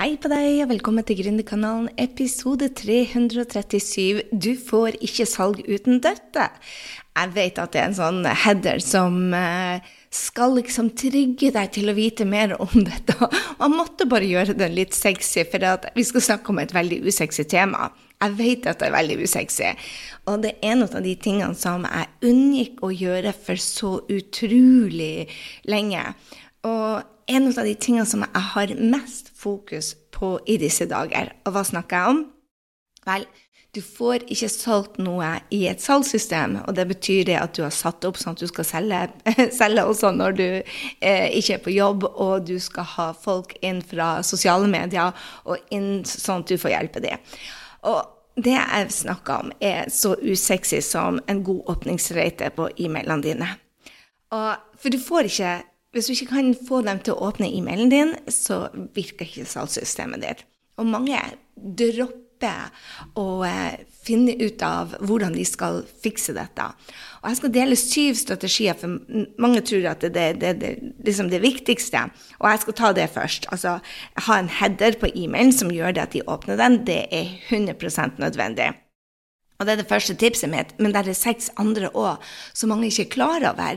Hei på deg, og velkommen til Gründerkanalen, episode 337. Du får ikke salg uten dette. Jeg vet at det er en sånn header som eh, skal liksom trygge deg til å vite mer om dette. Man måtte bare gjøre den litt sexy, for vi skal snakke om et veldig usexy tema. Jeg vet at det er veldig usexy. Og det er en av de tingene som jeg unngikk å gjøre for så utrolig lenge. Og en av de tingene som jeg har mest fokus på i disse dager. Og hva snakker jeg om? Vel, du får ikke solgt noe i et salgssystem, og det betyr det at du har satt opp sånn at du skal selge, selge også når du eh, ikke er på jobb, og du skal ha folk inn fra sosiale medier og inn sånn at du får hjelpe dem. Og det jeg snakker om, er så usexy som en god åpningsrate på e-mailene dine. Og, for du får ikke hvis du ikke kan få dem til å åpne e-mailen din, så virker ikke salgssystemet ditt. Og mange dropper å eh, finne ut av hvordan de skal fikse dette. Og jeg skal dele syv strategier, for mange tror at det er det, det, liksom det, viktigste. Og jeg skal ta det først. Altså ha en header på e-mailen som gjør det at de åpner den. Det er 100% nødvendig. Og det er det første tipset mitt, men det er seks andre òg som mange ikke er klar over.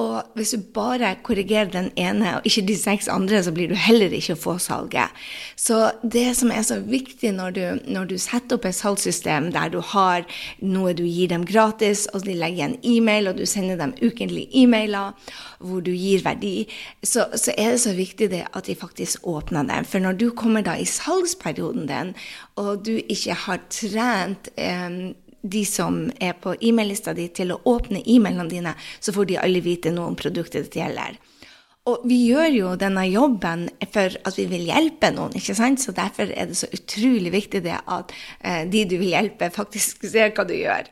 Og hvis du bare korrigerer den ene og ikke de seks andre, så blir du heller ikke å få salget. Så det som er så viktig når du, når du setter opp et salgssystem der du har noe du gir dem gratis, og de legger en e-mail, og du sender dem ukentlige e-mailer hvor du gir verdi, så, så, er det så viktig det at de faktisk åpner dem. For når du kommer da i salgsperioden din, og du ikke har trent eh, de som er på e-mail-lista di, til å åpne e-mailene dine, så får de alle vite noe om produktet det gjelder. Og vi gjør jo denne jobben for at vi vil hjelpe noen, ikke sant? så derfor er det så utrolig viktig det at eh, de du vil hjelpe, faktisk ser hva du gjør.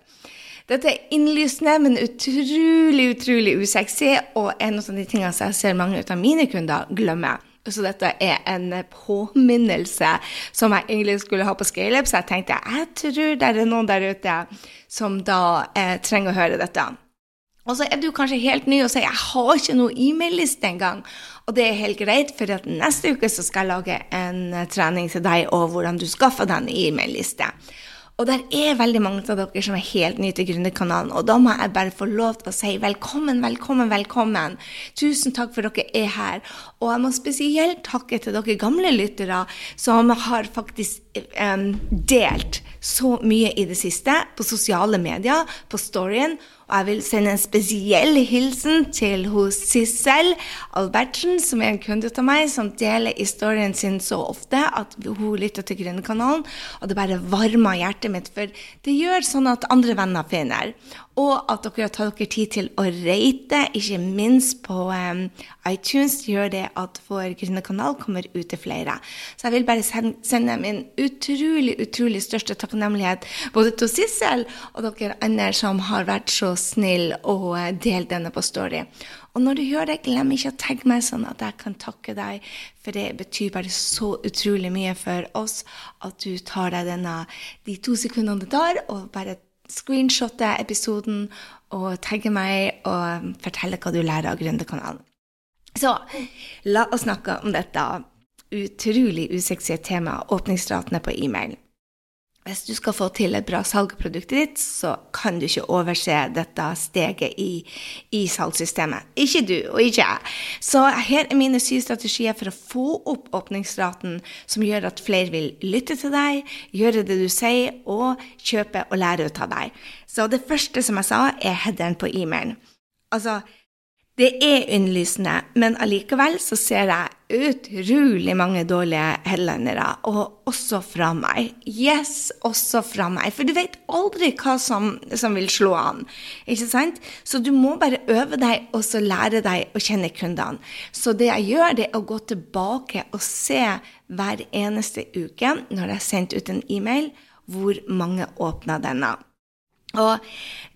Dette er innlysende, men utrolig, utrolig usexy, og en av de tingene som jeg ser mange av mine kunder glemmer. Så dette er en påminnelse som jeg egentlig skulle ha på scaleup, så jeg tenkte jeg tror det er noen der ute som da eh, trenger å høre dette. Og så er du kanskje helt ny og sier 'jeg har ikke noe e-mail-liste engang'. Og det er helt greit, for neste uke skal jeg lage en trening til deg og hvordan du skaffer deg en e-mail-liste. Og der er veldig mange av dere som er helt nye til Gründerkanalen. Og da må jeg bare få lov til å si velkommen, velkommen, velkommen. Tusen takk for dere er her. Og jeg må spesielt takke til dere gamle lyttere som har faktisk um, delt så mye i det siste på sosiale medier, på storyen og jeg vil sende en spesiell hilsen til hos Sissel Albertsen, som er en kunde av meg, som deler historien sin så ofte at hun lytter til Grønnekanalen. Og det bare varmer hjertet mitt, for det gjør sånn at andre venner finner og at dere har tatt dere tid til å rate, ikke minst på um, iTunes, gjør det at vår gründerkanal kommer ut til flere. Så jeg vil bare sende min utrolig, utrolig største takknemlighet både til Sissel og dere andre som har vært så snille og uh, delt denne på Story. Og når du gjør det, glem ikke å tagge meg sånn at jeg kan takke deg, for det betyr bare så utrolig mye for oss at du tar deg denne, de to sekundene det tar, og bare screenshotte episoden og tagge meg og fortelle hva du lærer av Gründerkanalen. Så la oss snakke om dette utrolig usexy temaet åpningsratene på e-mail. Hvis du skal få til et bra salg av produktet ditt, så kan du ikke overse dette steget i, i salgssystemet. Ikke du, og ikke jeg. Så her er mine syv strategier for å få opp åpningsraten, som gjør at flere vil lytte til deg, gjøre det du sier, og kjøpe og lære ut av deg. Så det første, som jeg sa, er headeren på e-mailen. Altså, det er innlysende, men allikevel så ser jeg utrolig mange dårlige headlinere, og også fra meg. Yes, også fra meg. For du vet aldri hva som, som vil slå an. Ikke sant? Så du må bare øve deg og så lære deg å kjenne kundene. Så det jeg gjør, det er å gå tilbake og se hver eneste uke når jeg har sendt ut en e-mail, hvor mange åpna denne. Og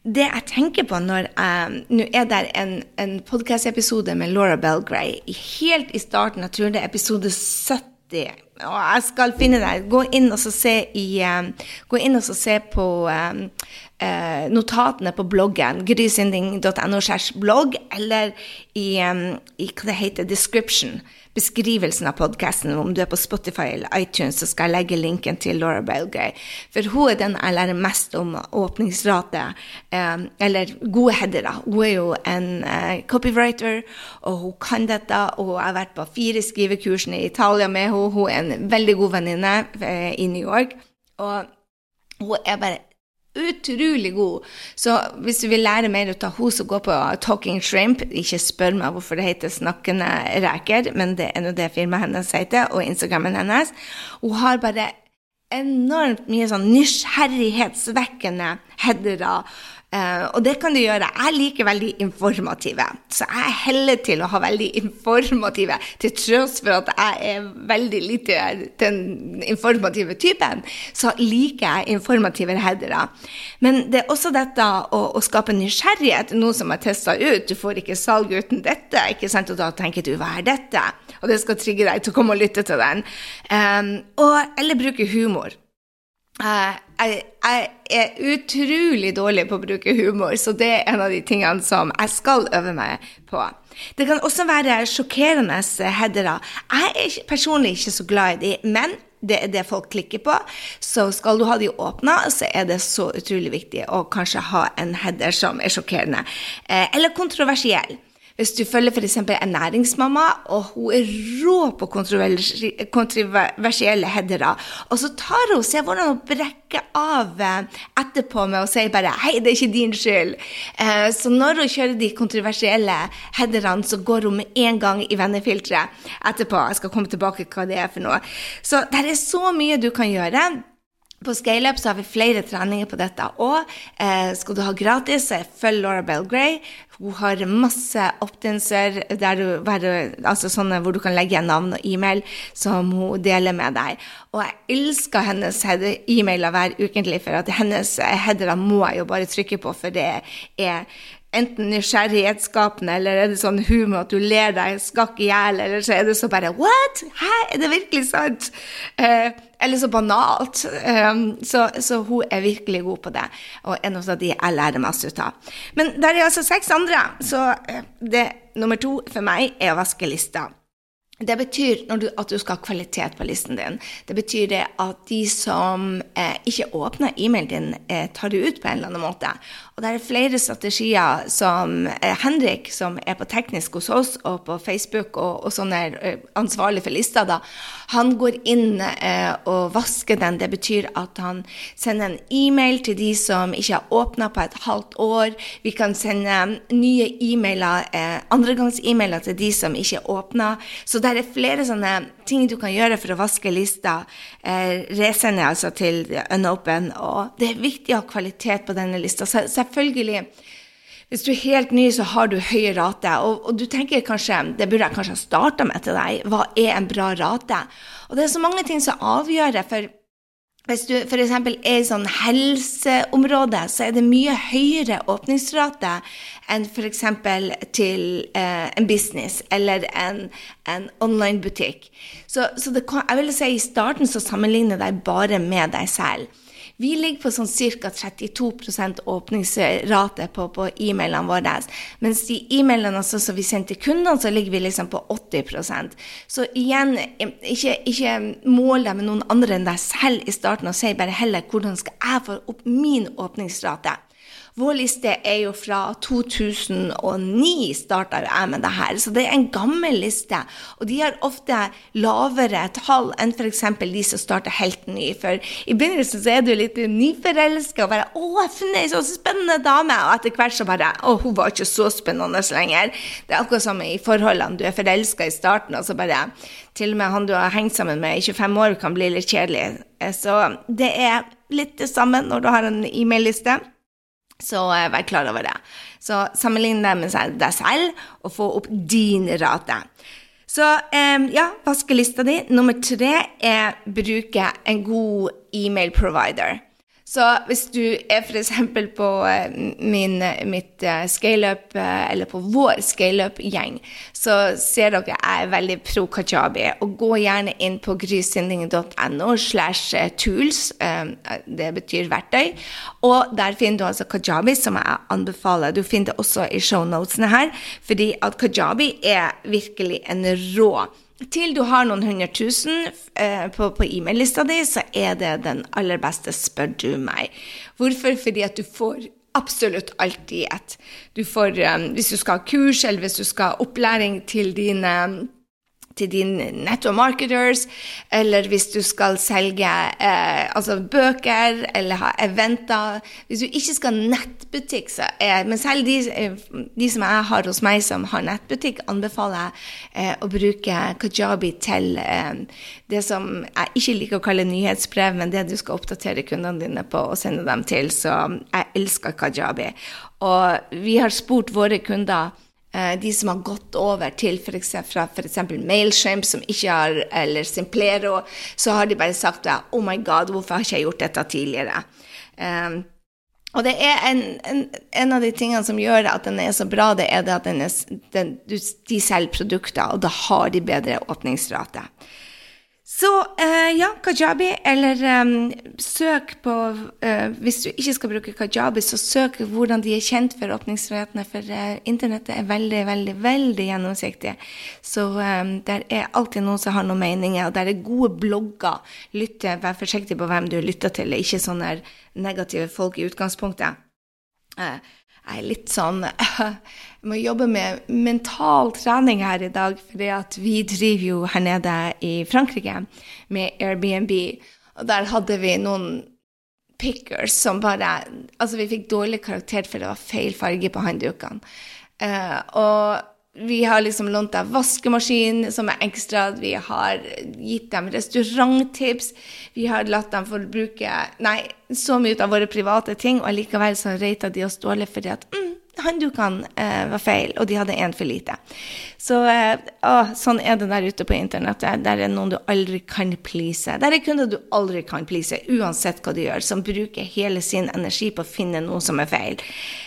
det jeg tenker på når jeg Nå er det en, en podkast-episode med Laura Belgray helt i starten, jeg tror det er episode 70. Og jeg skal finne deg. Gå inn og se, i, um, gå inn og se på um, eh, notatene på bloggen, grysynding.no blogg, eller i, um, i, hva det heter, description, beskrivelsen av podkasten. Om du er på Spotify eller iTunes, så skal jeg legge linken til Laura Belgay. For hun er den jeg lærer mest om åpningsrate, eh, eller gode headere. Hun er jo en eh, copywriter, og hun kan dette. Og jeg har vært på fire skrivekursene i Italia med henne. Hun er en veldig god venninne eh, i New York. Og hun er bare utrolig god. Så hvis du vil lære mer ut av henne, så gå på Talking Shrimp. Ikke spør meg hvorfor det heter Snakkende reker, men det er nå det firmaet hennes heter, og Instagrammen hennes. Hun har bare enormt mye sånn nysgjerrighetsvekkende headere Uh, og det kan du gjøre. Jeg liker veldig informative, så jeg heller til å ha veldig informative, til tross for at jeg er veldig lite den informative typen, så liker jeg informative headere. Men det er også dette å, å skape nysgjerrighet, noe som er testa ut. Du får ikke salg uten dette, ikke sant? og da tenker du hva er dette? Og det skal trigge deg til å komme og lytte til den. Um, og, eller bruke humor. Uh, jeg, jeg, er utrolig dårlig på å bruke humor, så det er en av de tingene som jeg skal øve meg på. Det kan også være sjokkerende headere. Jeg er personlig ikke så glad i de, men det er det folk klikker på. Så skal du ha de åpna, så er det så utrolig viktig å kanskje ha en header som er sjokkerende. Uh, eller kontroversiell. Hvis du følger f.eks. en næringsmamma, og hun er rå på kontroversielle headere, og så tar hun ser hvordan hun brekker av eh, etterpå med å si bare 'Hei, det er ikke din skyld'. Eh, så når hun kjører de kontroversielle headerne, så går hun med en gang i vennefilteret etterpå. Jeg skal komme tilbake til hva det er for noe. Så det er så mye du kan gjøre. På ScaleUp så har vi flere treninger på dette Og Eh, skal du ha gratis, så følg Laura Belgray. Hun har masse oppdanser altså sånne hvor du kan legge igjen navn og e-mail som hun deler med deg. Og jeg elsker hennes e-mailer hver ukentlig, for at hennes headere må jeg jo bare trykke på, for det er enten nysgjerrighetsskapende, eller er det sånn humor at du ler deg skakk i hjel, eller så er det så bare What? Hæ, er det virkelig sant? Eh, eller så banalt. Eh, så, så, hun er virkelig god på det, og en av de jeg lærer mest ut av. Men der er altså seks andre, så eh, det nummer to for meg er å vaske lista. Det betyr du, at du skal ha kvalitet på listen din. Det betyr det at de som eh, ikke åpner e-mailen din, eh, tar det ut på en eller annen måte. Og det er flere strategier som eh, Henrik, som er på teknisk hos oss og på Facebook og, og sånn er eh, ansvarlig for lista, da, han går inn eh, og vasker den. Det betyr at han sender en e-mail til de som ikke har åpna på et halvt år. Vi kan sende nye e-mailer, eh, andregangs-e-mailer til de som ikke åpna. Så det er flere sånne ting du kan gjøre for å vaske lista. Eh, resende altså til Unopen. Og det er viktig å ha kvalitet på denne lista. Så, selvfølgelig hvis du er helt ny, så har du høy rate, og, og, du tenker kanskje det burde jeg kanskje ha starta med til deg. Hva er en bra rate? Og det er så mange ting som avgjør det. for hvis du f.eks. er i sånn helseområde, så er det mye høyere åpningsrate enn f.eks. til eh, en business eller en, en online-butikk. Så, så det, jeg vil si i starten så sammenligner deg bare med deg selv. Vi ligger på sånn ca. 32% åpningsrate på, på e-mailene våre. Mens de e-mailene altså, som vi sender til kundene, så ligger vi liksom på 80% Så igjen, ikke, ikke mål deg med noen andre enn deg selv i starten, og si bare heller hvordan skal jeg få opp min åpningsrate. Vår liste er jo fra 2009 starta jeg med det her, så det er en gammel liste. Og de har ofte lavere tall enn f.eks. de som starter helt ny. For i begynnelsen så er du litt nyforelska og bare 'Å, jeg har funnet ei så spennende dame!' Og etter hvert så bare 'Å, hun var ikke så spennende lenger'. Det er akkurat som i forholdene. Du er forelska i starten, og så bare Til og med han du har hengt sammen med i 25 år, kan bli litt kjedelig. Så det er litt det samme når du har en e-mail-liste. Så eh, vær klar over det. Så sammenlign det med deg selv og få opp din rate. Så ja, vaske lista di. Nummer tre er bruke en god e-mail provider. Så hvis du er f.eks. på eh, min, mitt eh, scaleup, eh, eller på vår scaleup-gjeng, så ser dere jeg er veldig pro kajabi. Og gå gjerne inn på grysynding.no slash tools, det betyr verktøy. Og der finner du altså kajabi, som jeg anbefaler. Du finner det også i shownotene her, fordi at kajabi er virkelig en rå til du har noen hundre tusen eh, på, på e-mail-lista di, så er det den aller beste, spør du meg. Hvorfor? Fordi at du får absolutt alt i ett. Du får, um, hvis du skal ha kurs, eller hvis du skal ha opplæring til dine til dine netto marketers, eller hvis du skal selge eh, altså bøker eller ha eventer Hvis du ikke skal ha nettbutikk, så er Men selv de, eh, de, som jeg har hos meg som har nettbutikk, anbefaler jeg eh, å bruke kajabi til eh, det som jeg ikke liker å kalle nyhetsbrev, men det du skal oppdatere kundene dine på og sende dem til. Så jeg elsker kajabi. Og vi har spurt våre kunder Eh, de som har gått over til eksempel, fra f.eks. Mailshimp, som ikke har, eller Simplero, så har de bare sagt Oh my God, hvorfor har ikke jeg gjort dette tidligere? Um, og det er en, en, en, av de tingene som gjør at den er så bra, det er det at er, den, de selger produkter, og da har de bedre åpningsrate. Så uh, ja, kajabi, eller um, søk på uh, Hvis du ikke skal bruke kajabi, så søk hvordan de er kjent for åpningsretene, for uh, internettet er veldig, veldig, veldig gjennomsiktig. Så um, der er alltid noen som har noen meninger, og der er gode blogger. Lytte, Vær forsiktig på hvem du lytter til, ikke sånne negative folk i utgangspunktet. Uh, jeg er litt sånn Jeg må jobbe med mental trening her i dag, fordi vi driver jo her nede i Frankrike med Airbnb. Og der hadde vi noen pickers som bare Altså, vi fikk dårlig karakter for det var feil farge på handdukene. Uh, og vi har liksom lånt av vaskemaskin som er ekstra. Vi har gitt dem restauranttips. Vi har latt dem få bruke nei, så mye av våre private ting, og likevel så rata de oss dårlig fordi at mm, hånddukene eh, var feil, og de hadde én for lite. Så eh, å, sånn er det der ute på internettet. Der er noen du aldri kan please. Der er kunder du aldri kan please, uansett hva du gjør, som bruker hele sin energi på å finne noe som er feil.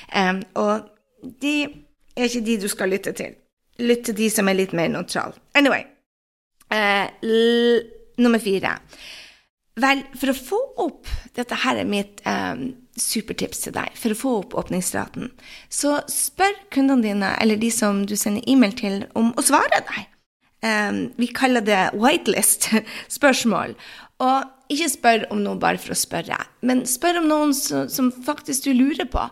Eh, og de er ikke de du skal lytte til. Lytt til de som er litt mer nøytrale. Anyway. Eh, nummer fire. Vel, for å få opp Dette her er mitt um, supertips til deg. For å få opp åpningsraten, så spør kundene dine, eller de som du sender e-mail til, om å svare deg. Um, vi kaller det whitelist-spørsmål. Og ikke spør om noe bare for å spørre, men spør om noen som, som faktisk du lurer på.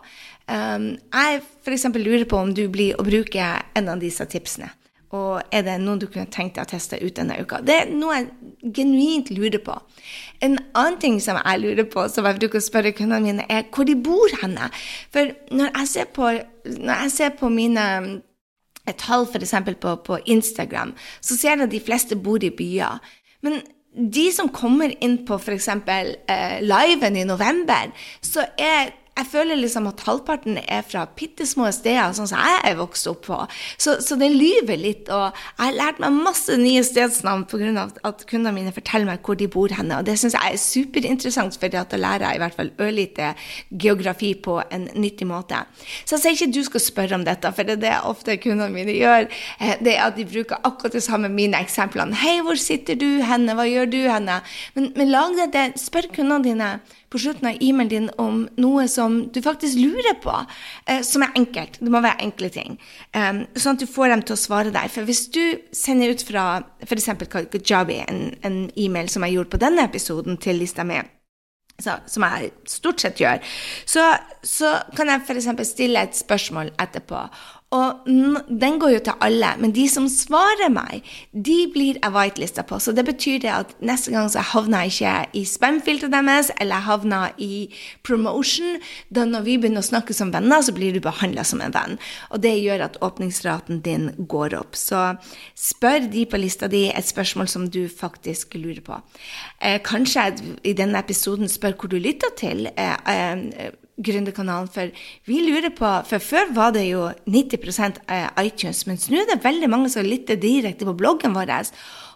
Um, jeg f.eks. lurer på om du blir å bruke en av disse tipsene. Og er det noe du kunne tenkt deg å teste ut denne uka? Det er noe jeg genuint lurer på. En annen ting som jeg lurer på, som jeg bruker å spørre kundene mine, er hvor de bor henne. For når jeg ser på, jeg ser på mine eh, tall f.eks. På, på Instagram, så ser jeg at de fleste bor i byer. Men de som kommer inn på f.eks. Eh, liven i november, så er jeg føler liksom at halvparten er fra bitte små steder, sånn som jeg er vokst opp på. Så, så det lyver litt. Og jeg har lært meg masse nye stedsnavn pga. at kundene mine forteller meg hvor de bor henne. Og det syns jeg er superinteressant, for da lærer jeg i hvert fall ørlite geografi på en nyttig måte. Så jeg sier ikke du skal spørre om dette, for det er det ofte kundene mine gjør. Eh, det er at de bruker akkurat det samme mine eksemplene. Hei, hvor sitter du henne? Hva gjør du henne? Men, men lag det, spør kundene dine på slutten av e-mailen din om noe som du faktisk lurer på, eh, som er enkelt. Det må være enkle ting. Um, sånn at du får dem til å svare deg. For hvis du sender ut fra f.eks. Kajabi en, en e-mail som jeg gjorde på denne episoden, til lista mi, som jeg stort sett gjør, så, så kan jeg f.eks. stille et spørsmål etterpå. Og den går jo til alle, men de som svarer meg, de blir jeg whitelista på. Så det betyr det at neste gang så havner jeg ikke i spam-filteret deres, eller jeg havner i promotion. Da når vi begynner å snakke som venner, så blir du behandla som en venn. Og det gjør at åpningsraten din går opp. Så spør de på lista di et spørsmål som du faktisk lurer på. Eh, kanskje i denne episoden spør hvor du lytter til. Eh, eh, Gründerkanalen, for vi lurer på For før var det jo 90% iTunes, mens nå er det veldig mange som lytter direkte på bloggen vår.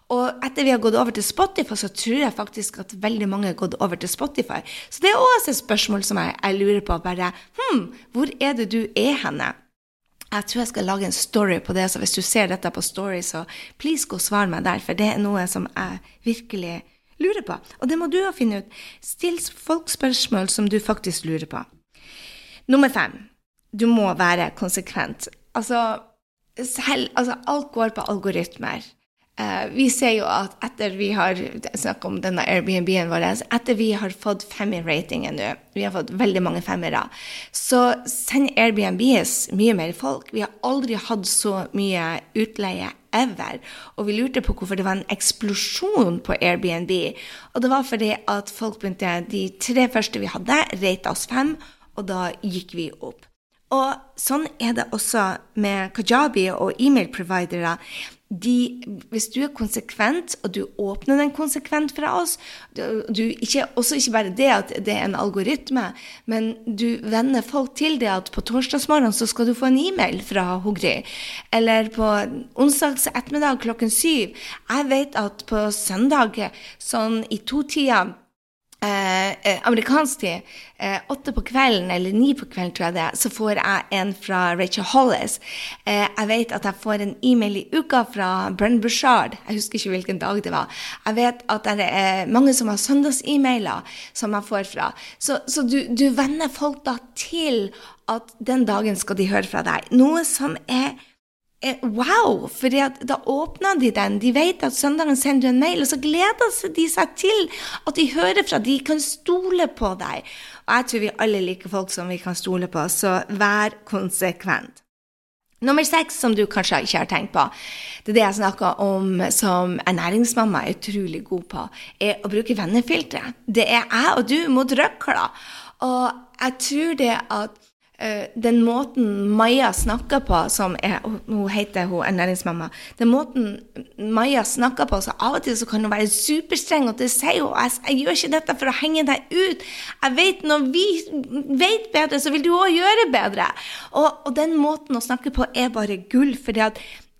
Og etter vi har gått over til Spotify, så tror jeg faktisk at veldig mange har gått over til Spotify. Så det er også et spørsmål som jeg, jeg lurer på. bare, hm, Hvor er det du er henne? Jeg tror jeg skal lage en story på det, så hvis du ser dette på story, så please gå og svar meg der, for det er noe som jeg virkelig lurer på. Og det må du jo finne ut. Still folk spørsmål som du faktisk lurer på. Nummer fem. Du må være konsekvent. Altså, selv, altså alt går på algoritmer. Uh, vi ser jo at etter vi har snakket om denne Airbnb-en vår, etter vi har fått femmer-ratingen nå, vi har fått veldig mange femmere, så sender Airbnbs mye mer folk. Vi har aldri hatt så mye utleie ever. Og vi lurte på hvorfor det var en eksplosjon på Airbnb. Og det var fordi at folk begynte De tre første vi hadde, rata oss fem, og da gikk vi opp. Og sånn er det også med kajabi og e-mail-providere de, hvis du er konsekvent, og du åpner den konsekvent fra oss du, ikke, Også ikke bare det at det er en algoritme, men du venner folk til det at på torsdagsmorgen så skal du få en e-mail fra Hogri. Eller på onsdags ettermiddag klokken syv. Jeg vet at på søndag sånn i to-tida Eh, eh, amerikansk tid, eh, åtte på kvelden, eller ni på kvelden, tror jeg det, så får jeg en fra Rachel Hollis. Eh, jeg vet at jeg får en e-mail i uka fra Brenn Bushard. Jeg husker ikke hvilken dag det var. Jeg vet at det er mange som har søndags-e-mailer som jeg får fra. Så, så du, du venner folk da til at den dagen skal de høre fra deg. Noe som er Eh, wow! For da åpner de den. De vet at søndagen sender en mail, og så gleder de seg til at de hører fra De kan stole på deg. Og jeg tror vi alle liker folk som vi kan stole på, så vær konsekvent. Nummer seks, som du kanskje ikke har tenkt på, det er det jeg snakker om som ernæringsmamma er utrolig god på, er å bruke vennefiltre. Det er jeg og du mot røkla. Og jeg tror det at den måten Maja snakker på, som er, hun heter hun ernæringsmamma Den måten Maja snakker på, så av og til så kan hun være superstreng, og det sier hun jeg, jeg gjør ikke dette for å henge deg ut. Jeg vet Når vi vet bedre, så vil du òg gjøre bedre. Og, og, den måten å snakke på er bare gull, fordi at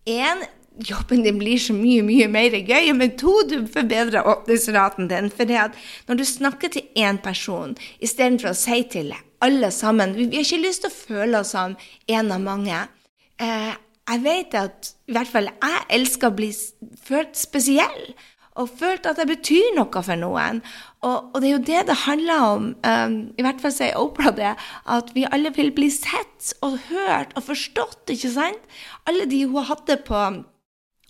en jobben din blir så mye mye mer gøy. Men to, du forbedrer åpningsraten din. For det at når du snakker til én person istedenfor å si til alle sammen Vi har ikke lyst til å føle oss som en av mange. Eh, jeg vet at i hvert fall jeg elsker å bli følt spesiell. Og følt at jeg betyr noe for noen. Og, og det er jo det det handler om. Um, I hvert fall sier Opera det. At vi alle vil bli sett og hørt og forstått, ikke sant? Alle de hun hadde på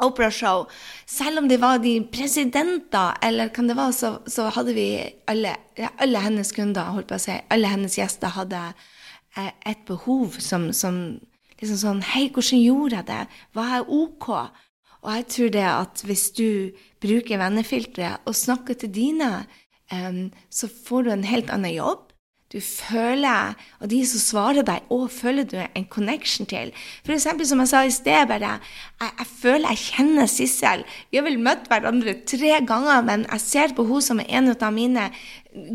Opera-show. Selv om det var de presidenter, eller kan det være, så, så hadde vi alle, alle, hennes kunder, holdt på å si, alle hennes gjester hadde eh, et behov som, som liksom sånn Hei, hvordan gjorde jeg det? Hva er OK? Og jeg tror det at hvis du bruker vennefilteret og snakker til dine, um, så får du en helt annen jobb du føler, og de som svarer deg, òg føler du en connection til. For eksempel, som jeg sa i sted, bare jeg, jeg føler jeg kjenner Sissel. Vi har vel møtt hverandre tre ganger, men jeg ser på henne som en av mine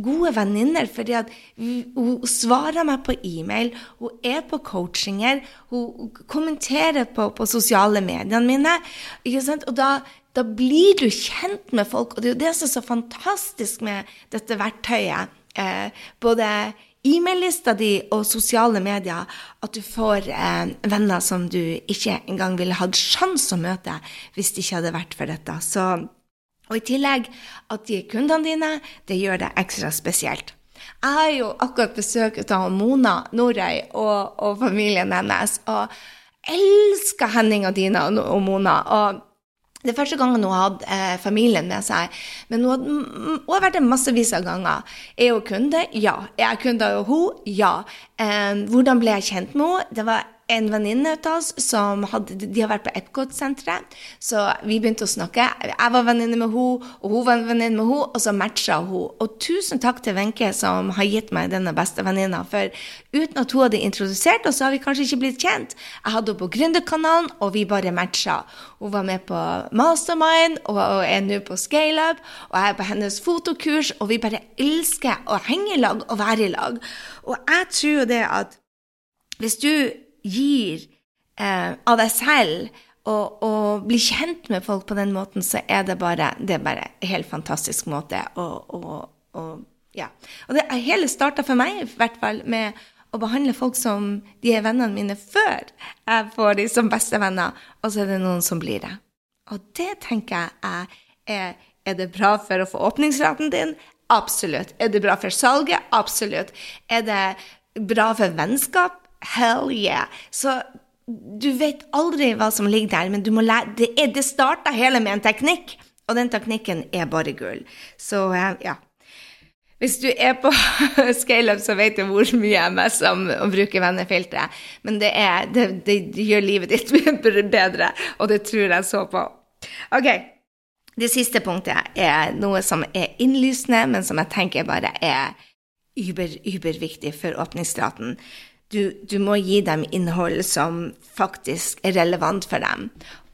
gode venninner, fordi at hun svarer meg på e-mail, hun er på coachinger, hun kommenterer på, på sosiale mediene mine. ikke sant? Og da, da blir du kjent med folk, og det er jo det som er så fantastisk med dette verktøyet eh, både e-mail-lista di og sosiale medier at du får eh, venner som du ikke engang ville hatt sjanse å møte hvis det ikke hadde vært for dette. Så, og i tillegg at de er kundene dine, det gjør det ekstra spesielt. Jeg har jo akkurat besøk av Mona Norøy og, og familien hennes, og elsker Henning og Dina og, Mona. og det er første gangen hun hadde eh, familien med seg. Men hun, had, hun har vært det massevis av ganger. Er hun kunde? Ja. Er jeg kunde av henne? Ja. Eh, hvordan ble jeg kjent med henne? Det var en venninne av oss som hadde, de har vært på Epcot-senteret. Så vi begynte å snakke. Jeg var venninne med henne, og hun var venninne med henne, og så matcha hun. Og tusen takk til Wenche som har gitt meg denne bestevenninna. For uten at hun hadde introdusert oss, så har vi kanskje ikke blitt kjent. Jeg hadde henne på Gründerkanalen, og vi bare matcha. Hun var med på Mastermind og er nå på ScaleUp, og jeg er på hennes fotokurs, og vi bare elsker å henge i lag og være i lag. Og jeg tror det at hvis du gir eh, av deg selv og, og blir kjent med folk på den måten, så er det bare, det er bare en helt fantastisk måte å, å, å ja. Og det hele starta for meg, i hvert fall, med å behandle folk som de er vennene mine før jeg får de som bestevenner, og så er det noen som blir det. Og det tenker jeg er Er det bra for å få åpningsraten din? Absolutt. Er det bra for salget? Absolutt. Er det bra for vennskap? Hell yeah. Så du vet aldri hva som ligger der, men du må lære Det, er, det starta hele med en teknikk, og den teknikken er bare gull. Så eh, ja. Hvis du er på scaleup, så vet du hvor mye jeg messer om å bruke vennefilteret. Men det, er, det, det, gjør livet ditt bedre, og det tror jeg så på. Ok, Det siste punktet er noe som er innlysende, men som jeg tenker bare er uber, uberviktig for åpningsstraten. Du, du, må gi dem innhold som faktisk er relevant for dem.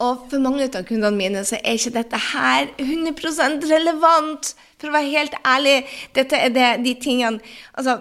Og for mange av kundene mine så er ikke dette her 100% relevant. For å være helt ærlig, dette er det, de tingene Altså,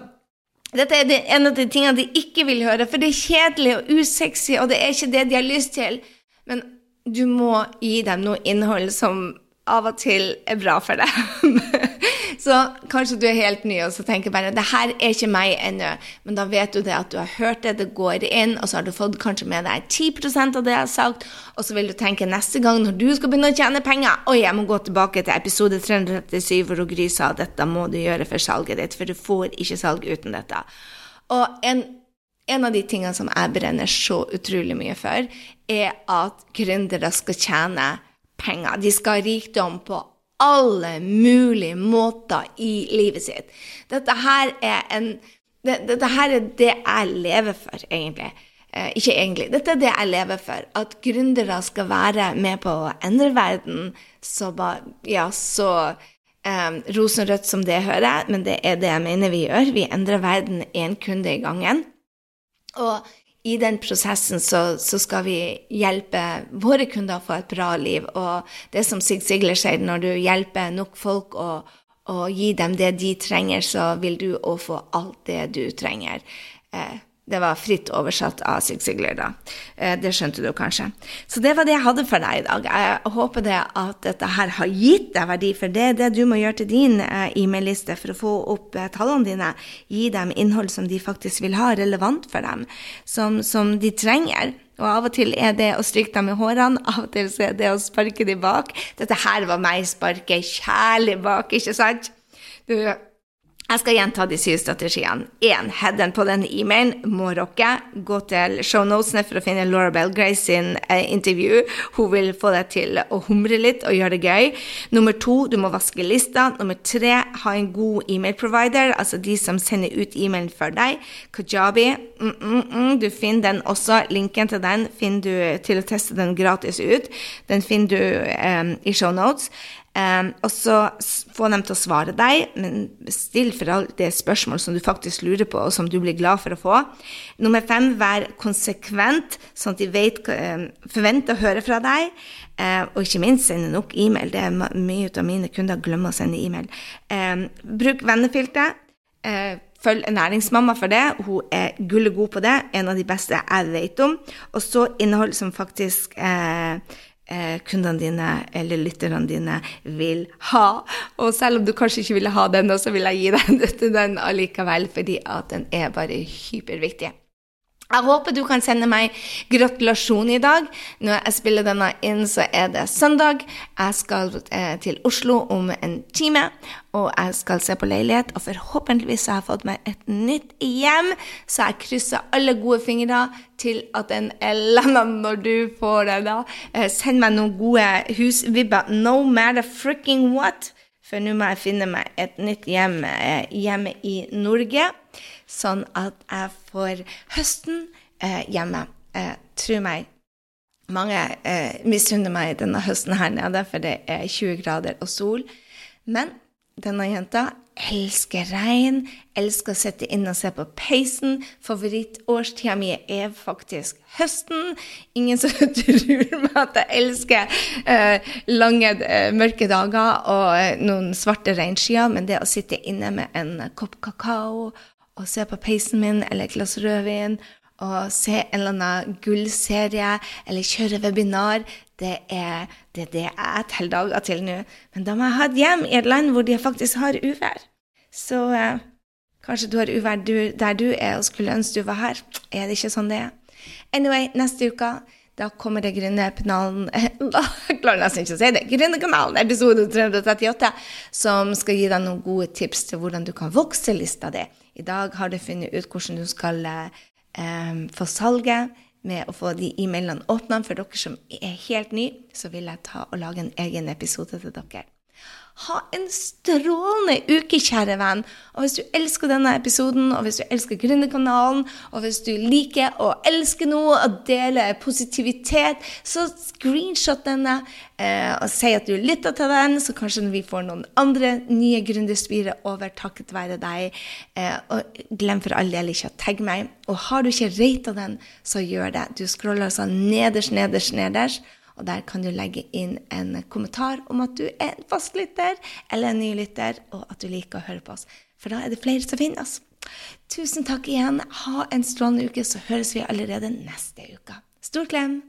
dette er det, en av de tingene de ikke vil høre, for det er kjedelig og usexy, og det er ikke det de har lyst til. Men du må gi dem noe innhold som av og til er bra for dem. Så kanskje du er helt ny og så tenker bare det her er ikke meg ennå. Men da vet du det at du har hørt det, det går inn, og så har du fått kanskje med deg 10% av det jeg har sagt, og så vil du tenke neste gang når du skal begynne å tjene penger Oi, jeg må gå tilbake til episode 337 hvor Gry sa dette må du gjøre for salget ditt, for du får ikke salg uten dette. Og en en av de tingene som jeg brenner så utrolig mye for, er at gründere skal tjene penger. De skal ha rikdom på alle mulige måter i livet sitt. Dette her er, en, det, dette her er det jeg lever for, egentlig. Eh, ikke egentlig. Dette er det jeg lever for. At gründere skal være med på å endre verden så, ja, så eh, rosenrødt som det hører, men det er det jeg mener vi gjør. Vi endrer verden én kunde i gangen. Og i den prosessen så, så, skal vi hjelpe våre kunder å få et bra liv. Og det som Sig Sigler sier, når du hjelper nok folk å, å gi dem det de trenger, så vil du òg få alt det du trenger. Eh, det var fritt oversatt av Sig Sigler, da. Eh, det skjønte du kanskje. Så det var det jeg hadde for deg i dag. Jeg håper det at dette her har gitt deg verdi, for det er det du må gjøre til din eh, e-mail-liste for å få opp eh, tallene dine. Gi dem innhold som de faktisk vil ha, relevant for dem, som, som de trenger. Og av og til er det å stryke dem i hårene, av og til er det å sparke dem bak. Dette her var meg sparke kjærlig bak, ikke sant? Du jeg skal gjenta de syv strategiene. 1. Headen på den e-mailen må rocke. Gå til shownotene for å finne Laura Belgray sin eh, intervju. Hun vil få deg til å humre litt og gjøre det gøy. Nummer to, du må vaske lista. Nummer tre, ha en god e-mail-provider, altså de som sender ut e-mailen for deg. Kajabi, mm, mm, mm, du finner den også. Linken til den finner du til å teste den gratis ut. Den finner du eh, i shownotes. Um, og så få dem til å svare deg, men still for all det spørsmål som du faktisk lurer på, og som du blir glad for å få. Nummer fem, vær konsekvent, sånn at de vet, um, forventer å høre fra deg. Uh, og ikke minst sende nok e-mail. Det er mye av mine kunder glemmer å sende e-mail. Um, bruk vennefilter. Uh, Følg næringsmamma for det. Hun er gullegod på det. En av de beste jeg vet om. Og så innhold som faktisk eh, kundene dine eller lytterne dine vil ha. Og selv om du kanskje ikke ville ha den, så vil jeg gi deg den allikevel, fordi at den er bare hyperviktig. Jeg håper du kan sende meg gratulasjon i dag. Når jeg spiller denne inn, så er det søndag. Jeg skal eh, til Oslo om en time, og jeg skal se på leilighet. Og forhåpentligvis har jeg fått meg et nytt hjem, så jeg krysser alle gode fingre til at den er landa når du får det. da. Eh, send meg noen gode husvibber, no matter fricking what. For nå må jeg finne meg et nytt hjem eh, hjemme i Norge sånn at jeg får høsten eh, hjemme. Eh, tro meg, mange eh, misunner meg denne høsten her nede, for det er 20 grader og sol. Men denne jenta elsker regn, elsker å sitte inne og se på peisen. Favorittårstida mi er faktisk høsten. Ingen som tror meg at jeg elsker eh, lange, eh, mørke dager og eh, noen svarte regnskyer, men det å sitte inne med en kopp kakao og se på peisen min eller et glass rødvin og se en eller annen gullserie eller kjøre webinar. Det er, det er det jeg teller dager til nå. Men da må jeg ha et hjem i et land hvor de faktisk har uvær. Så eh, kanskje du har uvær der du er og skulle ønske du var her. Er det ikke sånn det er? Anyway, neste uke da kommer det Gründerkanalen Jeg klarer nesten ikke å si det. Gründerkanalen, episode 338, som skal gi deg noen gode tips til hvordan du kan vokse lista di. I dag har du funnet ut hvordan du skal eh, få salget med å få de e-mailene åpna. For dere som er helt nye, så vil jeg ta og lage en egen episode til dere. Ha en strålende uke, kjære venn. Og hvis du elsker denne episoden, og hvis du elsker Gründerkanalen, og hvis du liker å elske noe og dele positivitet, så screenshot denne eh, og si at du lytter til den, så kanskje vi får noen andre nye gründerspirer over takket være deg. Eh, og glem for all del ikke å tagge meg. Og har du ikke rata den, så gjør det. Du scroller altså nederst, nederst, nederst. Og der kan du legge inn en kommentar om at du er en fastlytter eller en ny lytter, og at du liker å høre på oss. For da er det flere som finner oss. Tusen takk igjen. Ha en strålende uke, så høres vi allerede neste uke. Stor klem!